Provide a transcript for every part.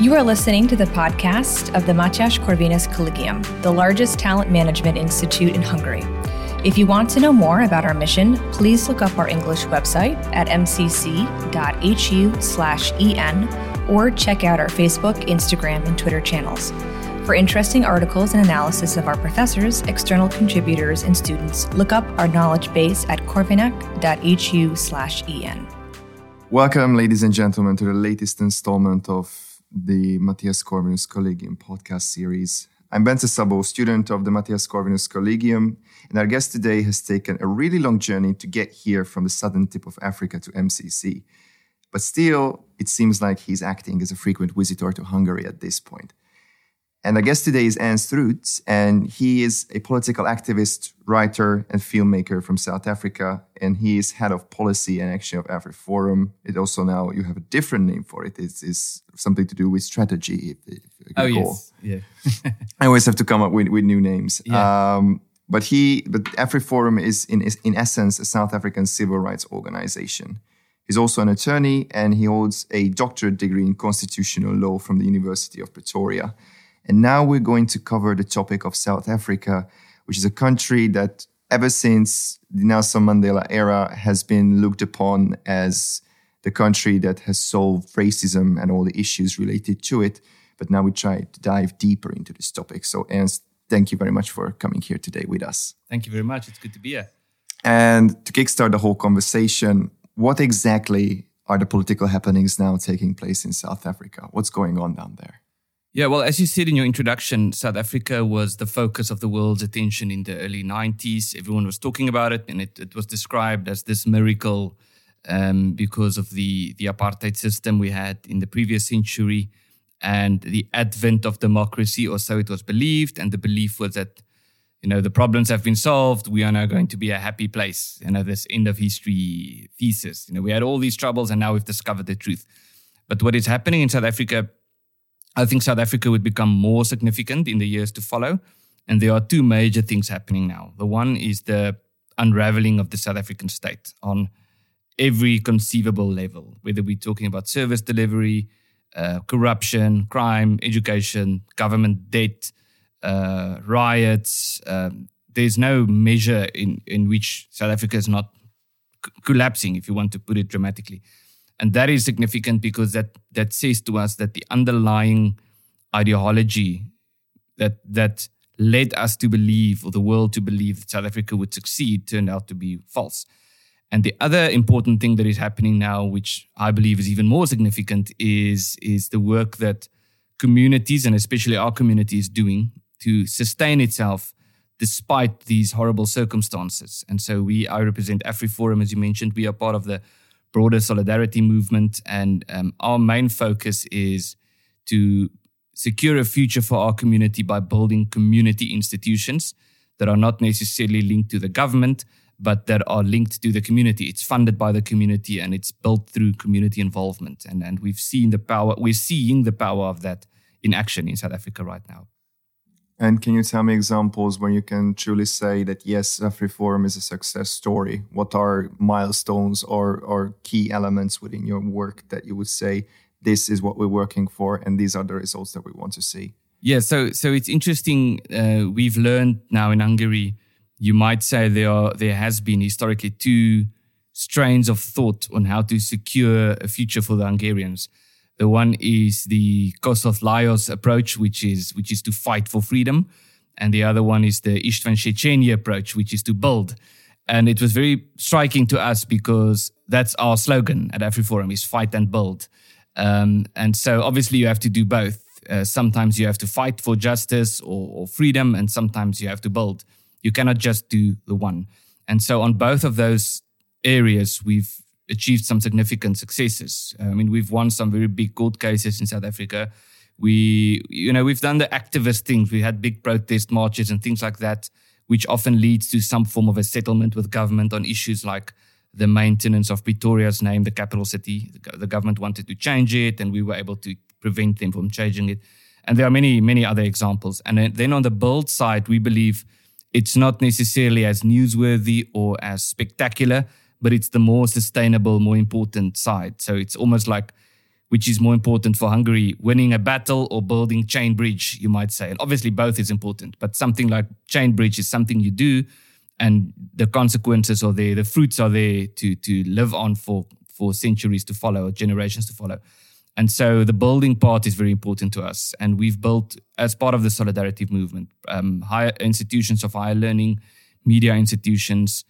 You are listening to the podcast of the Mathias Corvinus Collegium, the largest talent management institute in Hungary. If you want to know more about our mission, please look up our English website at mcc.hu/en or check out our Facebook, Instagram, and Twitter channels. For interesting articles and analysis of our professors, external contributors, and students, look up our knowledge base at corvinak.hu/en. Welcome, ladies and gentlemen, to the latest installment of the Mathias Corvinus Collegium podcast series. I'm Bence Szabó, student of the Mathias Corvinus Collegium, and our guest today has taken a really long journey to get here from the southern tip of Africa to MCC. But still, it seems like he's acting as a frequent visitor to Hungary at this point. And our guest today is Ernst Roets, and he is a political activist, writer, and filmmaker from South Africa. And he is head of policy and action of AfriForum. It also now you have a different name for it. It's, it's something to do with strategy. If, if oh yes, yeah. I always have to come up with, with new names. Yeah. Um, but he, but AfriForum is in in essence a South African civil rights organization. He's also an attorney, and he holds a doctorate degree in constitutional law from the University of Pretoria. And now we're going to cover the topic of South Africa, which is a country that ever since the Nelson Mandela era has been looked upon as the country that has solved racism and all the issues related to it. But now we try to dive deeper into this topic. So, Ernst, thank you very much for coming here today with us. Thank you very much. It's good to be here. And to kickstart the whole conversation, what exactly are the political happenings now taking place in South Africa? What's going on down there? Yeah, well, as you said in your introduction, South Africa was the focus of the world's attention in the early 90s. Everyone was talking about it, and it, it was described as this miracle um, because of the, the apartheid system we had in the previous century and the advent of democracy, or so it was believed. And the belief was that, you know, the problems have been solved. We are now going to be a happy place. You know, this end of history thesis. You know, we had all these troubles, and now we've discovered the truth. But what is happening in South Africa I think South Africa would become more significant in the years to follow. And there are two major things happening now. The one is the unraveling of the South African state on every conceivable level, whether we're talking about service delivery, uh, corruption, crime, education, government debt, uh, riots. Um, there's no measure in, in which South Africa is not c- collapsing, if you want to put it dramatically. And that is significant because that that says to us that the underlying ideology that that led us to believe or the world to believe that South Africa would succeed turned out to be false. And the other important thing that is happening now, which I believe is even more significant, is, is the work that communities and especially our community is doing to sustain itself despite these horrible circumstances. And so we, I represent AfriForum, as you mentioned. We are part of the broader solidarity movement. And um, our main focus is to secure a future for our community by building community institutions that are not necessarily linked to the government, but that are linked to the community. It's funded by the community and it's built through community involvement. And, and we've seen the power, we're seeing the power of that in action in South Africa right now. And can you tell me examples where you can truly say that yes, reform is a success story? What are milestones or, or key elements within your work that you would say this is what we're working for and these are the results that we want to see? Yeah, so so it's interesting. Uh, we've learned now in Hungary. You might say there are there has been historically two strains of thought on how to secure a future for the Hungarians. The one is the Kossuth Lajos approach, which is which is to fight for freedom, and the other one is the István Széchenyi approach, which is to build. And it was very striking to us because that's our slogan at AfriForum: is fight and build. Um, and so obviously you have to do both. Uh, sometimes you have to fight for justice or, or freedom, and sometimes you have to build. You cannot just do the one. And so on both of those areas, we've achieved some significant successes. Uh, I mean, we've won some very big court cases in South Africa. We, you know, we've done the activist things. We had big protest marches and things like that, which often leads to some form of a settlement with government on issues like the maintenance of Pretoria's name, the capital city. The government wanted to change it, and we were able to prevent them from changing it. And there are many, many other examples. And then on the build side, we believe it's not necessarily as newsworthy or as spectacular, but it's the more sustainable, more important side. So it's almost like which is more important for Hungary, winning a battle or building chain bridge, you might say. And obviously, both is important, but something like chain bridge is something you do, and the consequences are there, the fruits are there to to live on for for centuries to follow, generations to follow. And so the building part is very important to us. And we've built, as part of the solidarity movement, um, higher institutions of higher learning, media institutions,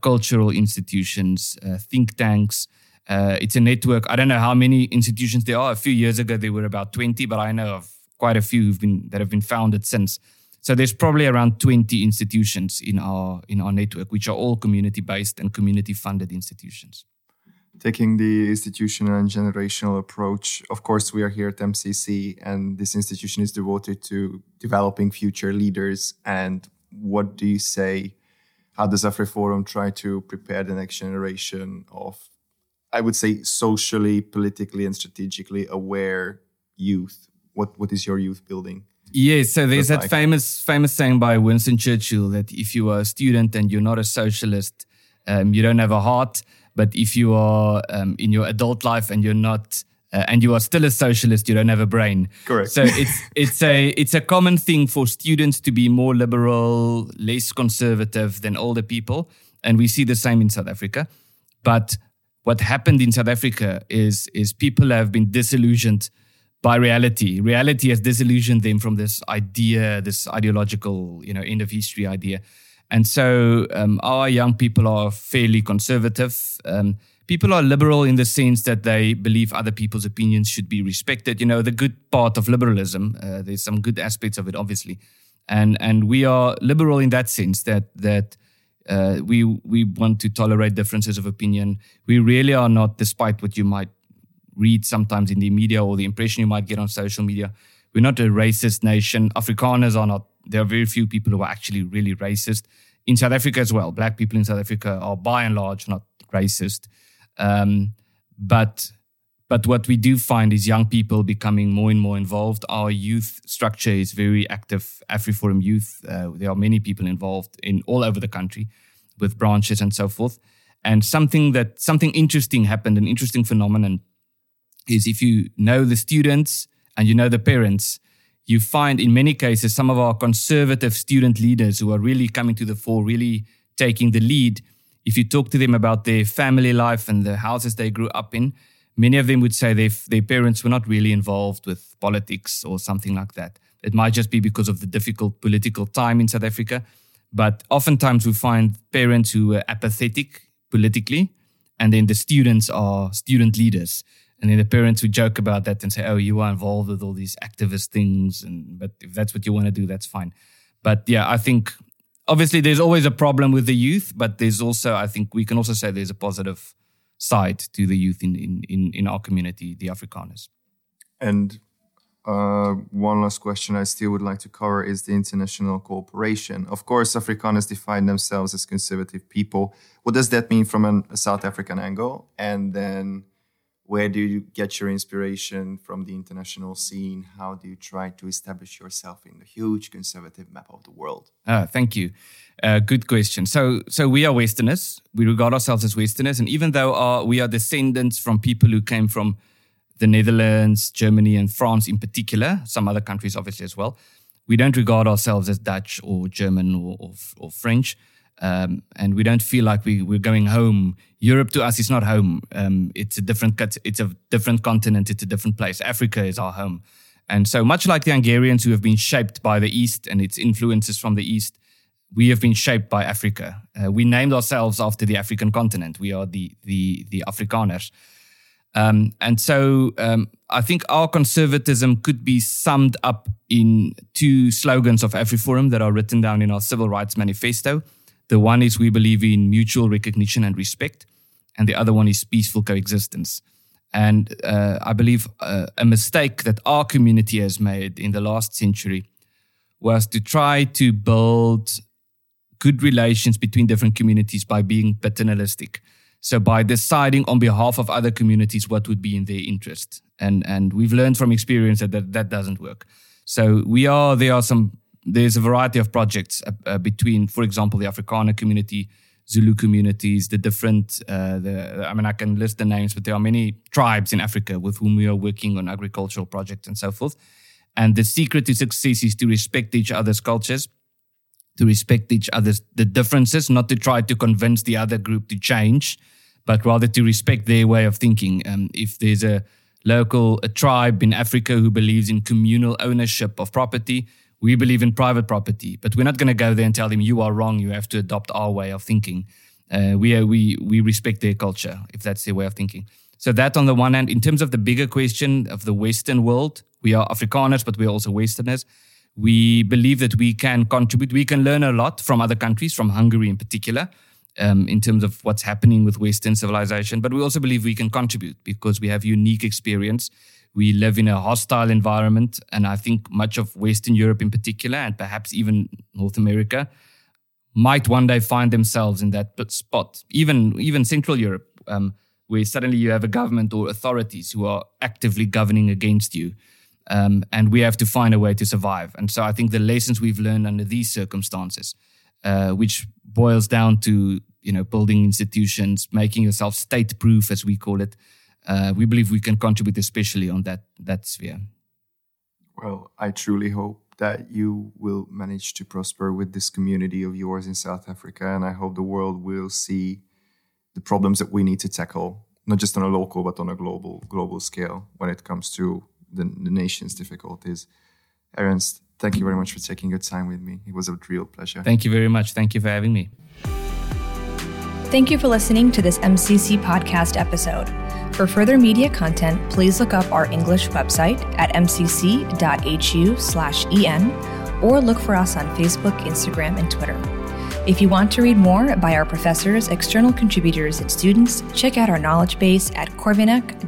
cultural institutions, uh, think tanks. Uh, it's a network. I don't know how many institutions there are. A few years ago, there were about 20, but I know of quite a few been, that have been founded since. So there's probably around 20 institutions in our in our network, which are all community based and community funded institutions taking the institutional and generational approach. Of course, we are here at MCC, and this institution is devoted to developing future leaders. And what do you say? How does AfriForum try to prepare the next generation of, I would say, socially, politically, and strategically aware youth? What What is your youth building? Yes, so there's that like? famous famous saying by Winston Churchill that if you are a student and you're not a socialist, um, you don't have a heart. But if you are um, in your adult life and you're not uh, and you are still a socialist, you don't have a brain. Correct. So it's it's a it's a common thing for students to be more liberal, less conservative than older people, and we see the same in South Africa. But what happened in South Africa is is people have been disillusioned by reality. Reality has disillusioned them from this idea, this ideological, you know, end of history idea. And so um, our young people are fairly conservative. Um, people are liberal in the sense that they believe other people's opinions should be respected. You know, the good part of liberalism, uh, there's some good aspects of it, obviously. And, and we are liberal in that sense that, that uh, we, we want to tolerate differences of opinion. We really are not, despite what you might read sometimes in the media or the impression you might get on social media, we're not a racist nation. Afrikaners are not there are very few people who are actually really racist. In South Africa as well, black people in South Africa are by and large not racist. Um, but but what we do find is young people becoming more and more involved. Our youth structure is very active. AfriForum Youth, uh, there are many people involved in all over the country with branches and so forth. And something that something interesting happened, an interesting phenomenon, is if you know the students and you know the parents, you find in many cases some of our conservative student leaders who are really coming to the fore, really taking the lead. If you talk to them about their family life and the houses they grew up in, many of them would say their, their parents were not really involved with politics or something like that. It might just be because of the difficult political time in South Africa. But oftentimes we find parents who are apathetic politically, and then the students are student leaders and then the parents would joke about that and say, "Oh, you are involved with all these activist things," and but if that's what you want to do, that's fine. But yeah, I think obviously there's always a problem with the youth, but there's also I think we can also say there's a positive side to the youth in in in, in our community, the Afrikaners. And uh, one last question I still would like to cover is the international cooperation. Of course, Afrikaners define themselves as conservative people. What does that mean from an, a South African angle? And then where do you get your inspiration from the international scene? How do you try to establish yourself in the huge conservative map of the world? Uh, thank you. Uh, good question. So, so we are Westerners. We regard ourselves as Westerners, and even though our, we are descendants from people who came from the Netherlands, Germany, and France in particular, some other countries obviously as well, we don't regard ourselves as Dutch or German or, or, or French um, and we don't feel like we, we're going home. Europe to us is not home. Um, it's a different cut it's a different continent. It's a different place. Africa is our home, and so much like the Hungarians who have been shaped by the East and its influences from the East, we have been shaped by Africa. Uh, we named ourselves after the African continent. We are the the the Afrikaners. Um, and so um, I think our conservatism could be summed up in two slogans of AfriForum that are written down in our Civil Rights Manifesto. The one is we believe in mutual recognition and respect, and the other one is peaceful coexistence. And uh, I believe uh, a mistake that our community has made in the last century was to try to build good relations between different communities by being paternalistic. So by deciding on behalf of other communities what would be in their interest. And, and we've learned from experience that, that that doesn't work. So we are, there are some there's a variety of projects uh, uh, between, for example, the Afrikaner community, Zulu communities, the different, uh, the, I mean, I can list the names, but there are many tribes in Africa with whom we are working on agricultural projects and so forth. And the secret to success is to respect each other's cultures, to respect each other's the differences, not to try to convince the other group to change, but rather to respect their way of thinking. Um, if there's a local a tribe in Africa who believes in communal ownership of property, we believe in private property, but we're not going to go there and tell them you are wrong. You have to adopt our way of thinking. Uh, we are, we we respect their culture if that's their way of thinking. So that on the one hand, in terms of the bigger question of the Western world, we are Afrikaners, but we are also Westerners. We believe that we can contribute. We can learn a lot from other countries, from Hungary in particular, um, in terms of what's happening with Western civilization. But we also believe we can contribute because we have unique experience we live in a hostile environment. And I think much of Western Europe in particular, and perhaps even North America, might one day find themselves in that spot, even, even Central Europe, um, where suddenly you have a government or authorities who are actively governing against you. Um, and we have to find a way to survive. And so I think the lessons we've learned under these circumstances, uh, which boils down to you know building institutions, making yourself state proof, as we call it, uh, we believe we can contribute especially on that that sphere. Well, I truly hope that you will manage to prosper with this community of yours in South Africa, and I hope the world will see the problems that we need to tackle, not just on a local but on a global global scale when it comes to the, the nation's difficulties. Ernst, thank you very much for taking your time with me. It was a real pleasure. Thank you very much. Thank you for having me. Thank you for listening to this MCC podcast episode. For further media content, please look up our English website at mcc.hu/en or look for us on Facebook, Instagram, and Twitter. If you want to read more by our professors, external contributors, and students, check out our knowledge base at corvinak.hu/en.